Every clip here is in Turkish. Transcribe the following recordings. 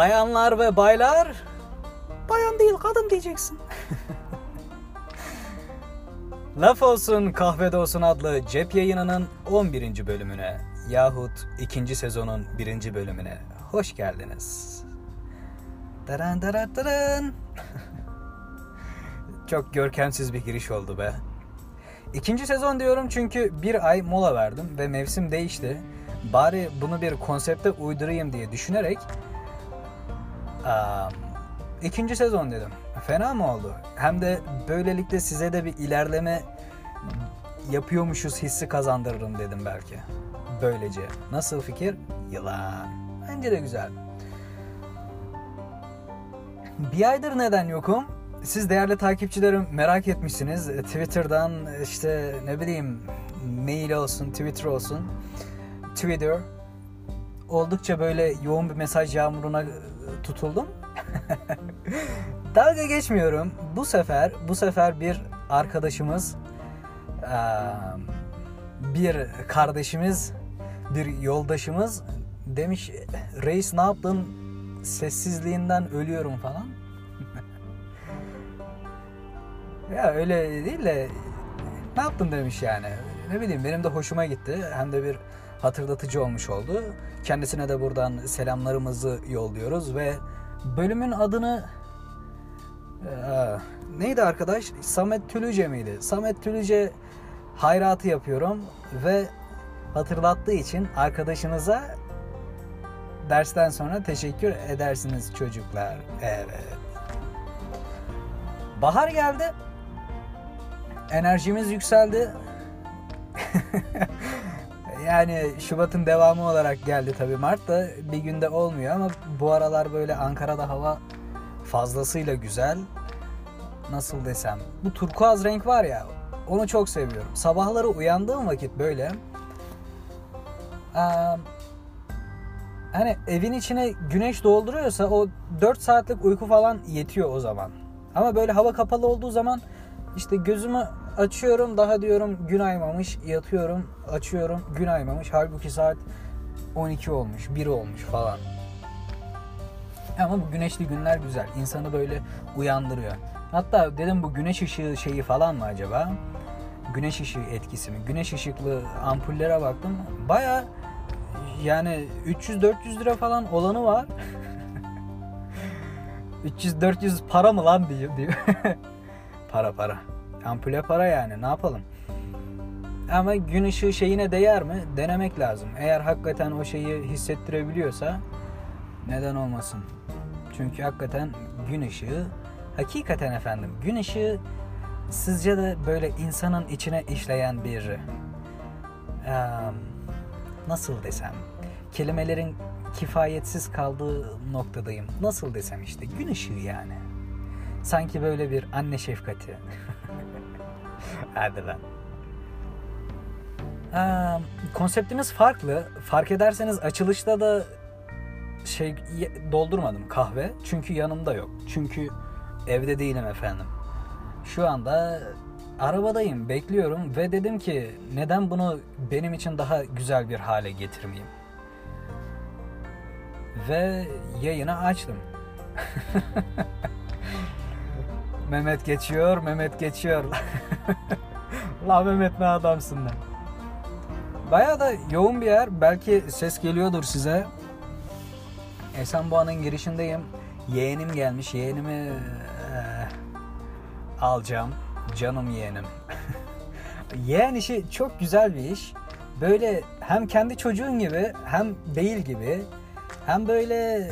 Bayanlar ve baylar, bayan değil kadın diyeceksin. Laf olsun kahvede olsun adlı cep yayınının 11. bölümüne yahut 2. sezonun 1. bölümüne hoş geldiniz. Daran daran daran. Çok görkemsiz bir giriş oldu be. İkinci sezon diyorum çünkü bir ay mola verdim ve mevsim değişti. Bari bunu bir konsepte uydurayım diye düşünerek um, ikinci sezon dedim. Fena mı oldu? Hem de böylelikle size de bir ilerleme yapıyormuşuz hissi kazandırırım dedim belki. Böylece. Nasıl fikir? Yılan. Bence de güzel. Bir aydır neden yokum? Siz değerli takipçilerim merak etmişsiniz. Twitter'dan işte ne bileyim mail olsun, Twitter olsun. Twitter oldukça böyle yoğun bir mesaj yağmuruna tutuldum. Dalga geçmiyorum. Bu sefer bu sefer bir arkadaşımız bir kardeşimiz bir yoldaşımız demiş reis ne yaptın sessizliğinden ölüyorum falan. ya öyle değil de ne yaptın demiş yani. Ne bileyim benim de hoşuma gitti. Hem de bir hatırlatıcı olmuş oldu. Kendisine de buradan selamlarımızı yolluyoruz ve bölümün adını ee, neydi arkadaş? Samet Tülüce miydi? Samet Tülüce hayratı yapıyorum ve hatırlattığı için arkadaşınıza dersten sonra teşekkür edersiniz çocuklar. Evet. Bahar geldi. Enerjimiz yükseldi. yani Şubat'ın devamı olarak geldi tabii Mart da bir günde olmuyor ama bu aralar böyle Ankara'da hava fazlasıyla güzel. Nasıl desem bu turkuaz renk var ya onu çok seviyorum. Sabahları uyandığım vakit böyle hani evin içine güneş dolduruyorsa o 4 saatlik uyku falan yetiyor o zaman. Ama böyle hava kapalı olduğu zaman işte gözümü açıyorum daha diyorum gün aymamış yatıyorum açıyorum gün aymamış halbuki saat 12 olmuş 1 olmuş falan. Ama bu güneşli günler güzel. İnsanı böyle uyandırıyor. Hatta dedim bu güneş ışığı şeyi falan mı acaba? Güneş ışığı etkisi mi? Güneş ışıklı ampullere baktım. Baya yani 300-400 lira falan olanı var. 300-400 para mı lan diyor. diyor. para para. Ampule para yani ne yapalım. Ama gün ışığı şeyine değer mi? Denemek lazım. Eğer hakikaten o şeyi hissettirebiliyorsa neden olmasın? Çünkü hakikaten gün ışığı hakikaten efendim gün ışığı sizce de böyle insanın içine işleyen bir e, nasıl desem kelimelerin kifayetsiz kaldığı noktadayım. Nasıl desem işte gün ışığı yani. Sanki böyle bir anne şefkati. Hadi lan. Ee, konseptimiz farklı. Fark ederseniz açılışta da şey doldurmadım kahve. Çünkü yanımda yok. Çünkü evde değilim efendim. Şu anda arabadayım, bekliyorum ve dedim ki neden bunu benim için daha güzel bir hale getirmeyeyim? Ve yayını açtım. Mehmet geçiyor, Mehmet geçiyor. La Mehmet ne adamsın lan. Bayağı da yoğun bir yer. Belki ses geliyordur size. Esenboğa'nın girişindeyim. Yeğenim gelmiş. Yeğenimi e, alacağım. Canım yeğenim. Yeğen işi çok güzel bir iş. Böyle hem kendi çocuğun gibi hem değil gibi hem böyle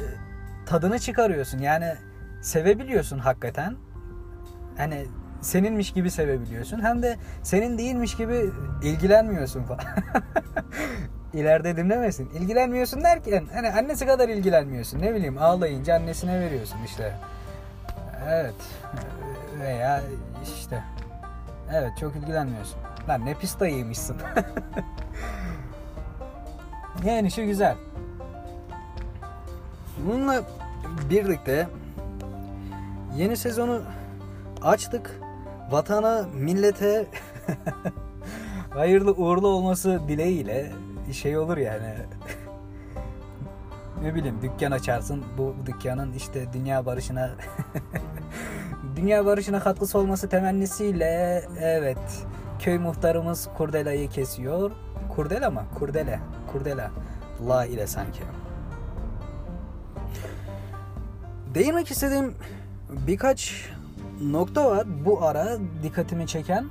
tadını çıkarıyorsun. Yani sevebiliyorsun hakikaten. Hani seninmiş gibi sevebiliyorsun. Hem de senin değilmiş gibi ilgilenmiyorsun falan. ileride dinlemesin. İlgilenmiyorsun derken hani annesi kadar ilgilenmiyorsun. Ne bileyim ağlayınca annesine veriyorsun işte. Evet. Veya işte. Evet çok ilgilenmiyorsun. Lan ne pis dayıymışsın. yani şu güzel. Bununla birlikte yeni sezonu açtık. Vatana, millete hayırlı uğurlu olması dileğiyle şey olur yani. ne bileyim dükkan açarsın. Bu dükkanın işte dünya barışına dünya barışına katkısı olması temennisiyle evet köy muhtarımız kurdelayı kesiyor. Kurdela mı? Kurdele. Kurdela. La ile sanki. Değinmek istediğim birkaç nokta var bu ara dikkatimi çeken.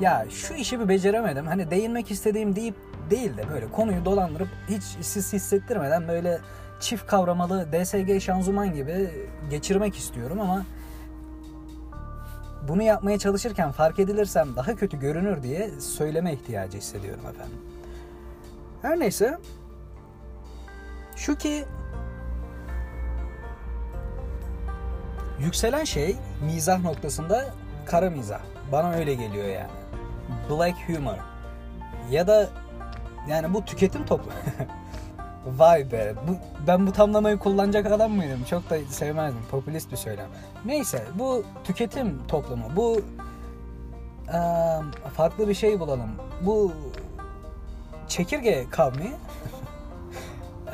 Ya şu işi bir beceremedim. Hani değinmek istediğim deyip değil de böyle konuyu dolandırıp hiç siz hissettirmeden böyle çift kavramalı DSG şanzuman gibi geçirmek istiyorum ama bunu yapmaya çalışırken fark edilirsem daha kötü görünür diye söyleme ihtiyacı hissediyorum efendim. Her neyse şu ki yükselen şey mizah noktasında kara mizah. Bana öyle geliyor yani. Black humor. Ya da yani bu tüketim toplu. Vay be. Bu, ben bu tamlamayı kullanacak adam mıydım? Çok da sevmezdim. Popülist bir söylem. Neyse bu tüketim toplumu. Bu e, farklı bir şey bulalım. Bu çekirge kavmi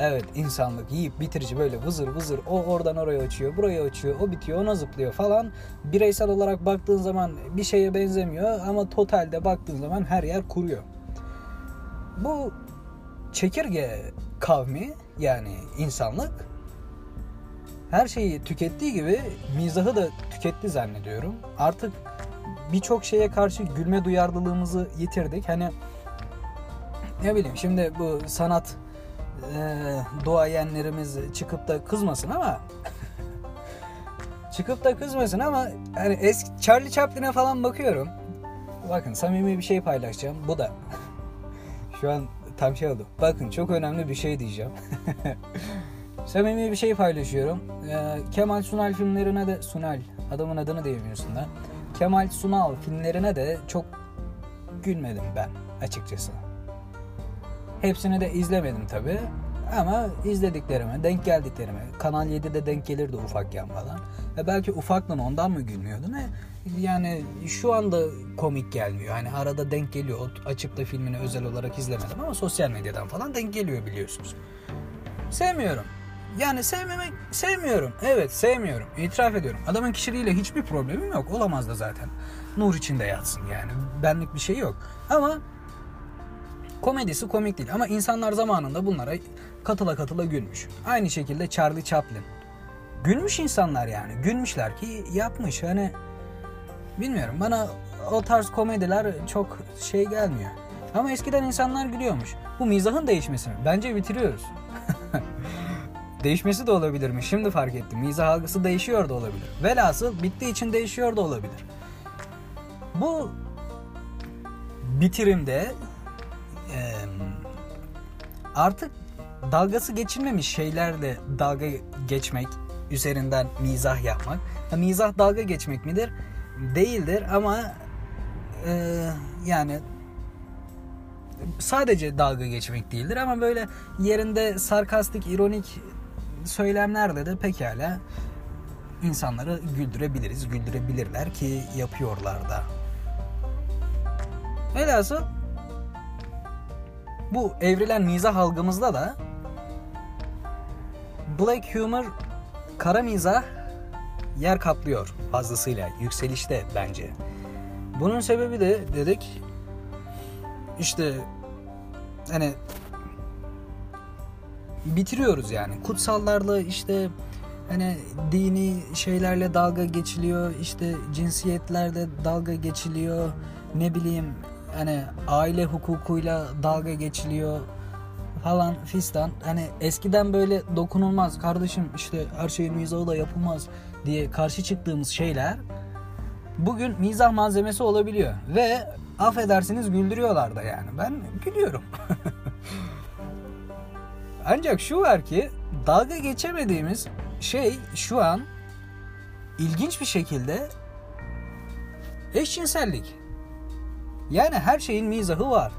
Evet insanlık yiyip bitirici böyle vızır vızır o oradan oraya açıyor, buraya açıyor, o bitiyor, ona zıplıyor falan. Bireysel olarak baktığın zaman bir şeye benzemiyor ama totalde baktığın zaman her yer kuruyor. Bu çekirge kavmi yani insanlık her şeyi tükettiği gibi mizahı da tüketti zannediyorum. Artık birçok şeye karşı gülme duyarlılığımızı yitirdik. Hani ne bileyim şimdi bu sanat e, duayenlerimiz çıkıp da kızmasın ama çıkıp da kızmasın ama hani eski Charlie Chaplin'e falan bakıyorum. Bakın samimi bir şey paylaşacağım. Bu da şu an tam şey oldu. Bakın çok önemli bir şey diyeceğim. samimi bir şey paylaşıyorum. Ee, Kemal Sunal filmlerine de Sunal adamın adını diyemiyorsun da. Kemal Sunal filmlerine de çok gülmedim ben açıkçası. Hepsini de izlemedim tabi. Ama izlediklerime, denk geldiklerime, Kanal 7'de denk gelirdi ufakken falan. E belki ufaklığın ondan mı gülmüyordu ne? Yani şu anda komik gelmiyor. Hani arada denk geliyor. Açıp da filmini özel olarak izlemedim ama sosyal medyadan falan denk geliyor biliyorsunuz. Sevmiyorum. Yani sevmemek, sevmiyorum. Evet sevmiyorum. İtiraf ediyorum. Adamın kişiliğiyle hiçbir problemim yok. Olamaz da zaten. Nur içinde yatsın yani. Benlik bir şey yok. Ama Komedisi komik değil ama insanlar zamanında bunlara katıla katıla gülmüş. Aynı şekilde Charlie Chaplin. Gülmüş insanlar yani. Gülmüşler ki yapmış. Hani bilmiyorum bana o tarz komediler çok şey gelmiyor. Ama eskiden insanlar gülüyormuş. Bu mizahın değişmesi mi? Bence bitiriyoruz. Değişmesi de olabilir mi? Şimdi fark ettim. Mizah algısı değişiyor da olabilir. Velhasıl bittiği için değişiyor da olabilir. Bu bitirimde artık dalgası geçilmemiş şeylerle dalga geçmek, üzerinden mizah yapmak. Ha, mizah dalga geçmek midir? Değildir ama e, yani sadece dalga geçmek değildir ama böyle yerinde sarkastik, ironik söylemlerle de pekala insanları güldürebiliriz, güldürebilirler ki yapıyorlar da. Velhasıl bu evrilen mizah algımızda da black humor kara mizah yer kaplıyor fazlasıyla yükselişte bence. Bunun sebebi de dedik işte hani bitiriyoruz yani kutsallarla işte hani dini şeylerle dalga geçiliyor işte cinsiyetlerle dalga geçiliyor ne bileyim hani aile hukukuyla dalga geçiliyor falan fistan. Hani eskiden böyle dokunulmaz kardeşim işte her şeyin mizahı da yapılmaz diye karşı çıktığımız şeyler bugün mizah malzemesi olabiliyor. Ve affedersiniz güldürüyorlar da yani. Ben gülüyorum. Ancak şu var ki dalga geçemediğimiz şey şu an ilginç bir şekilde eşcinsellik. Yani her şeyin mizahı var.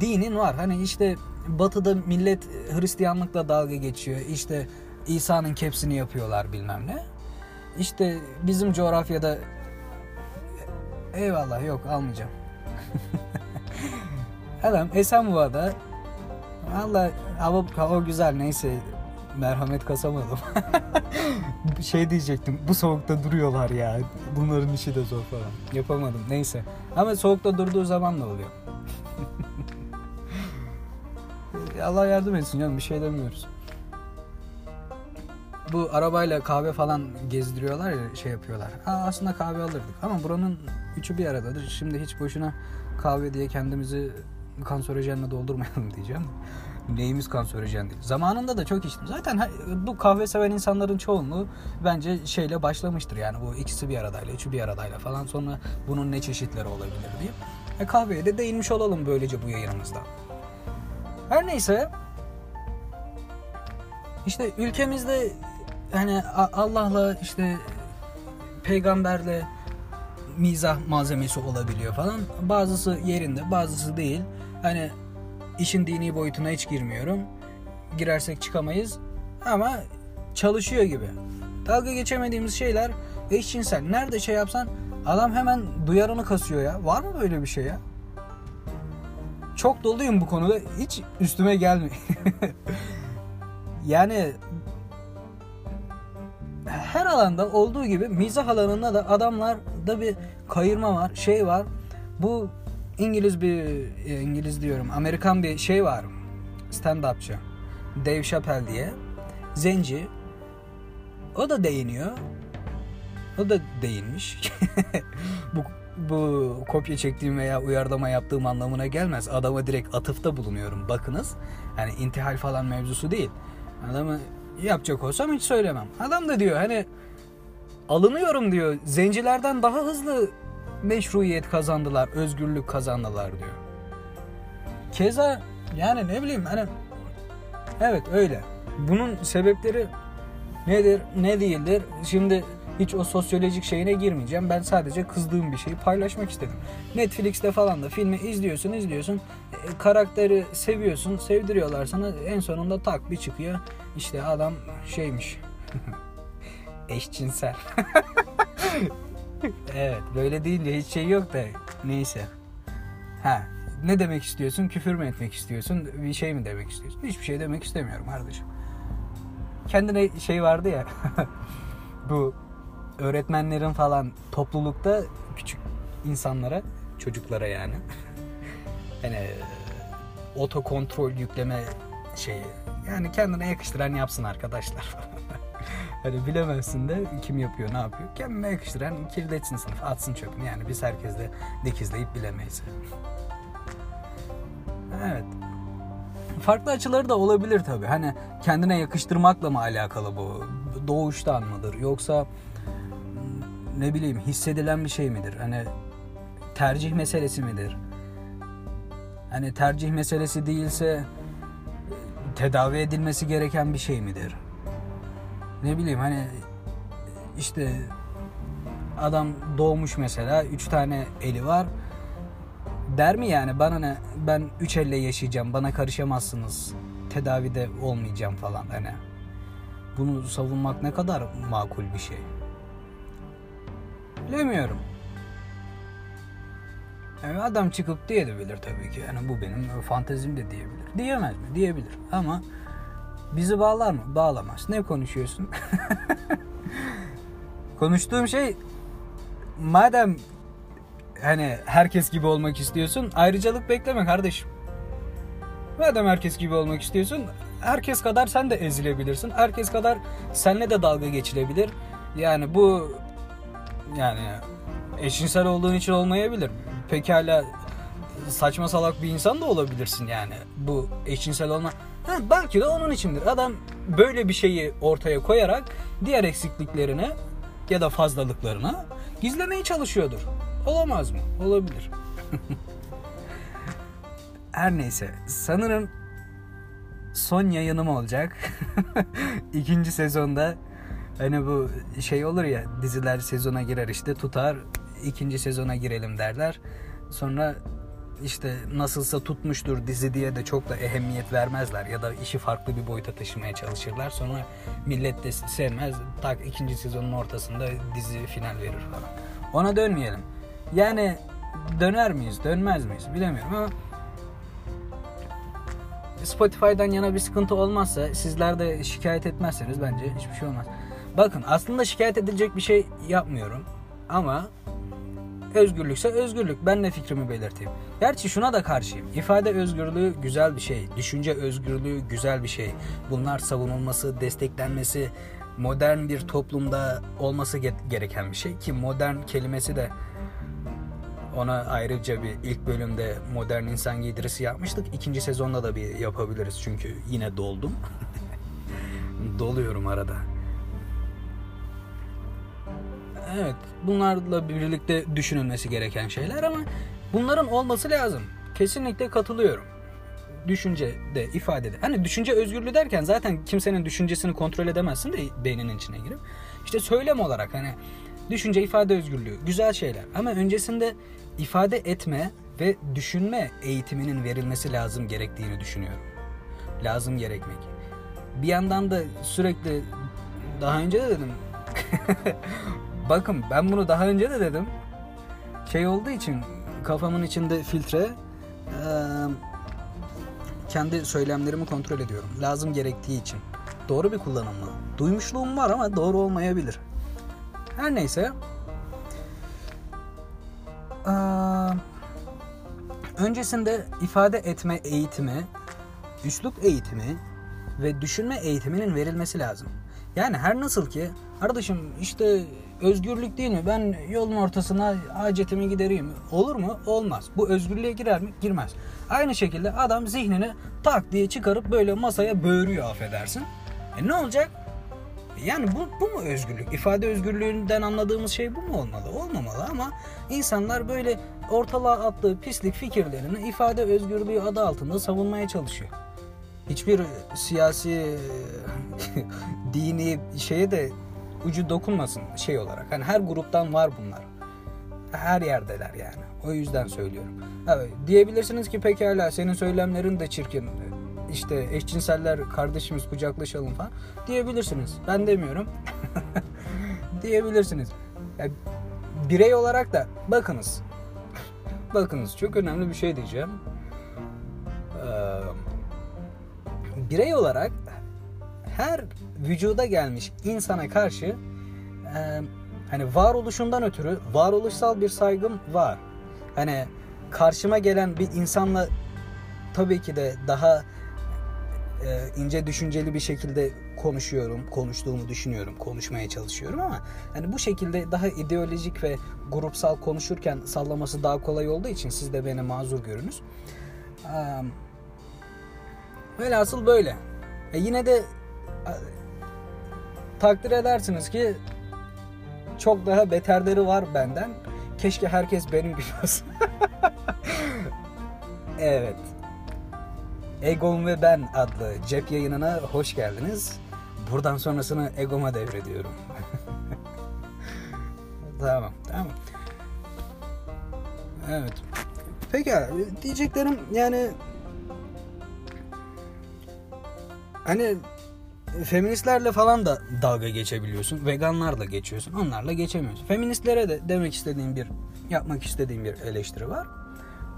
Dinin var. Hani işte batıda millet Hristiyanlıkla dalga geçiyor. İşte İsa'nın kepsini yapıyorlar bilmem ne. İşte bizim coğrafyada eyvallah yok almayacağım. Adam Esenboğa'da Valla hava, hava güzel neyse merhamet kasamadım. şey diyecektim bu soğukta duruyorlar ya bunların işi de zor falan. Yapamadım neyse. Ama soğukta durduğu zaman da oluyor. Allah yardım etsin canım bir şey demiyoruz. Bu arabayla kahve falan gezdiriyorlar ya şey yapıyorlar. Ha, aslında kahve alırdık ama buranın üçü bir aradadır. Şimdi hiç boşuna kahve diye kendimizi kanserojenle doldurmayalım diyeceğim. Neyimiz kanserojen değil. Zamanında da çok içtim. Zaten bu kahve seven insanların çoğunluğu bence şeyle başlamıştır. Yani bu ikisi bir aradayla, üçü bir aradayla falan sonra bunun ne çeşitleri olabilir diye. E kahveye de değinmiş olalım böylece bu yayınımızda. Her neyse işte ülkemizde hani Allah'la işte peygamberle mizah malzemesi olabiliyor falan. Bazısı yerinde, bazısı değil. Hani işin dini boyutuna hiç girmiyorum. Girersek çıkamayız. Ama çalışıyor gibi. Dalga geçemediğimiz şeyler eşcinsel. Nerede şey yapsan adam hemen duyarını kasıyor ya. Var mı böyle bir şey ya? Çok doluyum bu konuda. Hiç üstüme gelmiyor. yani her alanda olduğu gibi mizah alanında da adamlarda bir kayırma var, şey var. Bu İngiliz bir e, İngiliz diyorum, Amerikan bir şey var. Stand-upçı. Dave Chappelle diye. Zenci. O da değiniyor. O da değinmiş. bu bu kopya çektiğim veya uyarlama yaptığım anlamına gelmez. Adama direkt atıfta bulunuyorum. Bakınız. Yani intihal falan mevzusu değil. Adamı yapacak olsam hiç söylemem. Adam da diyor hani alınıyorum diyor. Zencilerden daha hızlı meşruiyet kazandılar, özgürlük kazandılar diyor. Keza yani ne bileyim hani evet öyle. Bunun sebepleri nedir, ne değildir? Şimdi hiç o sosyolojik şeyine girmeyeceğim. Ben sadece kızdığım bir şeyi paylaşmak istedim. Netflix'te falan da filmi izliyorsun, izliyorsun. E, karakteri seviyorsun, sevdiriyorlar sana. En sonunda tak bir çıkıyor. İşte adam şeymiş. Eşcinsel. evet, böyle deyince hiç şey yok da neyse. Ha, ne demek istiyorsun? Küfür mü etmek istiyorsun? Bir şey mi demek istiyorsun? Hiçbir şey demek istemiyorum kardeşim. Kendine şey vardı ya. bu öğretmenlerin falan toplulukta küçük insanlara, çocuklara yani hani oto kontrol yükleme şeyi. Yani kendine yakıştıran yapsın arkadaşlar hani bilemezsin de kim yapıyor ne yapıyor. Kendine yakıştıran kirletsin sınıf atsın çöpünü. Yani biz herkesle dikizleyip bilemeyiz. Evet. Farklı açıları da olabilir tabi. Hani kendine yakıştırmakla mı alakalı bu? Doğuştan mıdır? Yoksa ne bileyim hissedilen bir şey midir? Hani tercih meselesi midir? Hani tercih meselesi değilse tedavi edilmesi gereken bir şey midir? Ne bileyim hani işte adam doğmuş mesela üç tane eli var. Der mi yani bana ne ben üç elle yaşayacağım bana karışamazsınız tedavide olmayacağım falan hani. Bunu savunmak ne kadar makul bir şey. Bilemiyorum. Yani adam çıkıp diyebilir tabii ki. Yani bu benim fantezim de diyebilir. Diyemez mi? Diyebilir. Ama bizi bağlar mı? Bağlamaz. Ne konuşuyorsun? Konuştuğum şey madem hani herkes gibi olmak istiyorsun ayrıcalık bekleme kardeşim. Madem herkes gibi olmak istiyorsun herkes kadar sen de ezilebilirsin. Herkes kadar senle de dalga geçilebilir. Yani bu yani eşcinsel olduğun için olmayabilir. Pekala saçma salak bir insan da olabilirsin yani. Bu eşcinsel olma... Ha, belki de onun içindir. Adam böyle bir şeyi ortaya koyarak diğer eksikliklerini ya da fazlalıklarını gizlemeye çalışıyordur. Olamaz mı? Olabilir. Her neyse. Sanırım son yayınım olacak. İkinci sezonda Hani bu şey olur ya diziler sezona girer işte tutar ikinci sezona girelim derler. Sonra işte nasılsa tutmuştur dizi diye de çok da ehemmiyet vermezler ya da işi farklı bir boyuta taşımaya çalışırlar. Sonra millet de sevmez. Tak ikinci sezonun ortasında dizi final verir falan. Ona dönmeyelim. Yani döner miyiz, dönmez miyiz bilemiyorum ama Spotify'dan yana bir sıkıntı olmazsa sizler de şikayet etmezseniz bence hiçbir şey olmaz. Bakın aslında şikayet edilecek bir şey yapmıyorum ama özgürlükse özgürlük. Ben ne fikrimi belirteyim. Gerçi şuna da karşıyım. İfade özgürlüğü güzel bir şey. Düşünce özgürlüğü güzel bir şey. Bunlar savunulması, desteklenmesi, modern bir toplumda olması gereken bir şey ki modern kelimesi de ona ayrıca bir ilk bölümde modern insan giydirisi yapmıştık. İkinci sezonda da bir yapabiliriz çünkü yine doldum. Doluyorum arada. Evet, bunlarla birlikte düşünülmesi gereken şeyler ama bunların olması lazım. Kesinlikle katılıyorum. Düşünce de ifade de. Hani düşünce özgürlüğü derken zaten kimsenin düşüncesini kontrol edemezsin de beyninin içine girip. İşte söylem olarak hani düşünce ifade özgürlüğü güzel şeyler ama öncesinde ifade etme ve düşünme eğitiminin verilmesi lazım gerektiğini düşünüyorum. Lazım gerekmek. Bir yandan da sürekli daha önce de dedim. Bakın ben bunu daha önce de dedim. Şey olduğu için kafamın içinde filtre kendi söylemlerimi kontrol ediyorum. Lazım gerektiği için. Doğru bir kullanım mı? Duymuşluğum var ama doğru olmayabilir. Her neyse öncesinde ifade etme eğitimi, üslup eğitimi ve düşünme eğitiminin verilmesi lazım. Yani her nasıl ki kardeşim işte özgürlük değil mi? Ben yolun ortasına hacetimi gidereyim. Olur mu? Olmaz. Bu özgürlüğe girer mi? Girmez. Aynı şekilde adam zihnini tak diye çıkarıp böyle masaya böğürüyor affedersin. E ne olacak? Yani bu, bu mu özgürlük? İfade özgürlüğünden anladığımız şey bu mu olmalı? Olmamalı ama insanlar böyle ortalığa attığı pislik fikirlerini ifade özgürlüğü adı altında savunmaya çalışıyor. Hiçbir siyasi dini şeye de ucu dokunmasın şey olarak. Hani her gruptan var bunlar. Her yerdeler yani. O yüzden söylüyorum. Evet, diyebilirsiniz ki pekala senin söylemlerin de çirkin işte eşcinseller kardeşimiz kucaklaşalım falan diyebilirsiniz. Ben demiyorum. diyebilirsiniz. Yani birey olarak da bakınız. bakınız çok önemli bir şey diyeceğim. Ee, birey olarak her vücuda gelmiş insana karşı e, hani varoluşundan ötürü varoluşsal bir saygım var. Hani karşıma gelen bir insanla tabii ki de daha e, ince düşünceli bir şekilde konuşuyorum, konuştuğumu düşünüyorum, konuşmaya çalışıyorum ama hani bu şekilde daha ideolojik ve grupsal konuşurken sallaması daha kolay olduğu için siz de beni mazur görünüz. E, velhasıl böyle. E yine de takdir edersiniz ki çok daha beterleri var benden. Keşke herkes benim gibi olsa. evet. Egon ve Ben adlı cep yayınına hoş geldiniz. Buradan sonrasını Ego'ma devrediyorum. tamam, tamam. Evet. Peki diyeceklerim yani hani feministlerle falan da dalga geçebiliyorsun. Veganlarla geçiyorsun. Onlarla geçemiyorsun. Feministlere de demek istediğim bir yapmak istediğim bir eleştiri var.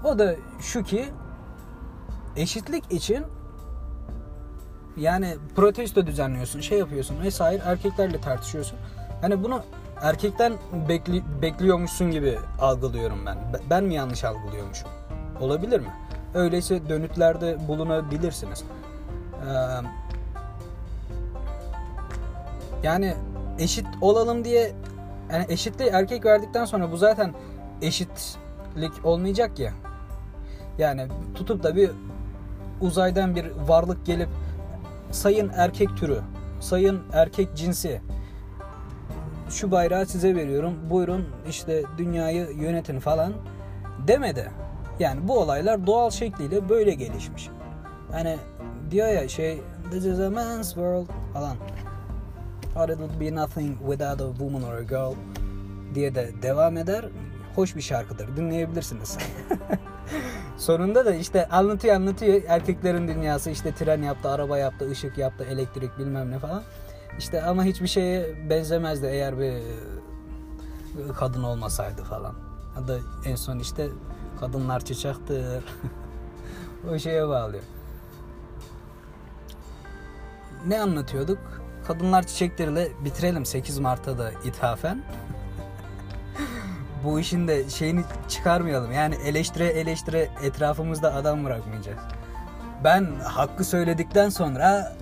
O da şu ki eşitlik için yani protesto düzenliyorsun, şey yapıyorsun vesaire erkeklerle tartışıyorsun. Hani bunu erkekten bekli, bekliyormuşsun gibi algılıyorum ben. Ben mi yanlış algılıyormuşum? Olabilir mi? Öyleyse dönütlerde bulunabilirsiniz. Ee, yani eşit olalım diye yani eşitliği erkek verdikten sonra bu zaten eşitlik olmayacak ya. Yani tutup da bir uzaydan bir varlık gelip sayın erkek türü, sayın erkek cinsi şu bayrağı size veriyorum. Buyurun işte dünyayı yönetin falan demedi. Yani bu olaylar doğal şekliyle böyle gelişmiş. Hani diyor ya şey this is a man's world falan. Or would be nothing without a woman or a girl diye de devam eder. Hoş bir şarkıdır. Dinleyebilirsiniz. Sonunda da işte anlatıyor anlatıyor erkeklerin dünyası işte tren yaptı, araba yaptı, ışık yaptı, elektrik bilmem ne falan. İşte ama hiçbir şeye benzemezdi eğer bir kadın olmasaydı falan. Ya en son işte kadınlar çiçektir. o şeye bağlıyor. ne anlatıyorduk? Kadınlar çiçekleriyle bitirelim 8 Mart'ta da ithafen. Bu işin de şeyini çıkarmayalım. Yani eleştire eleştire etrafımızda adam bırakmayacağız. Ben hakkı söyledikten sonra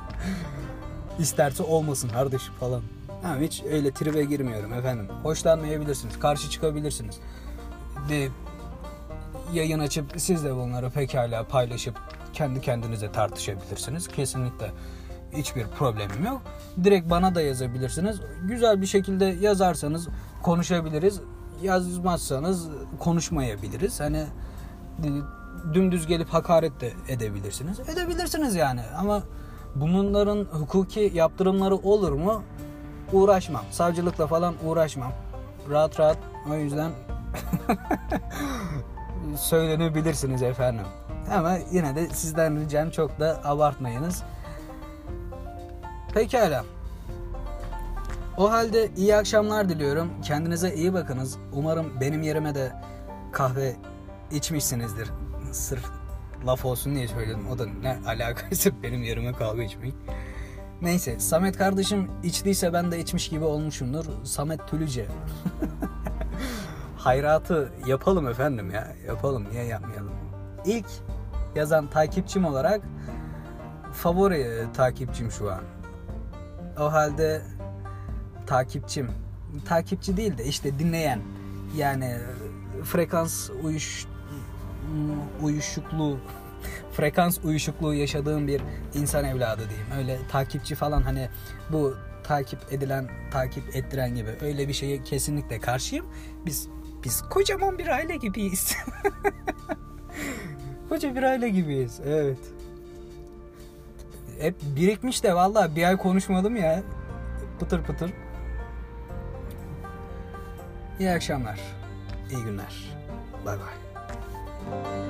isterse olmasın kardeşim falan. Ha, hiç öyle tribe girmiyorum efendim. Hoşlanmayabilirsiniz, karşı çıkabilirsiniz. De yayın açıp siz de bunları pekala paylaşıp kendi kendinize tartışabilirsiniz. Kesinlikle hiçbir problemim yok. Direkt bana da yazabilirsiniz. Güzel bir şekilde yazarsanız konuşabiliriz. Yazmazsanız konuşmayabiliriz. Hani e, dümdüz gelip hakaret de edebilirsiniz. Edebilirsiniz yani ama bunların hukuki yaptırımları olur mu? Uğraşmam. Savcılıkla falan uğraşmam. Rahat rahat o yüzden söylenebilirsiniz efendim. Ama yine de sizden ricam çok da abartmayınız. Pekala. O halde iyi akşamlar diliyorum. Kendinize iyi bakınız. Umarım benim yerime de kahve içmişsinizdir. Sırf laf olsun diye söyledim. O da ne alakası benim yerime kahve içmek. Neyse Samet kardeşim içtiyse ben de içmiş gibi olmuşumdur. Samet Tülüce. Hayratı yapalım efendim ya. Yapalım niye yapmayalım. İlk yazan takipçim olarak favori takipçim şu an. O halde takipçim takipçi değil de işte dinleyen yani frekans uyuş uyuşukluğu frekans uyuşukluğu yaşadığım bir insan evladı diyeyim. Öyle takipçi falan hani bu takip edilen, takip ettiren gibi öyle bir şeye kesinlikle karşıyım. Biz biz kocaman bir aile gibiyiz. Koca bir aile gibiyiz. Evet. Hep birikmiş de vallahi bir ay konuşmadım ya. Pıtır pıtır. İyi akşamlar. İyi günler. Bay bay.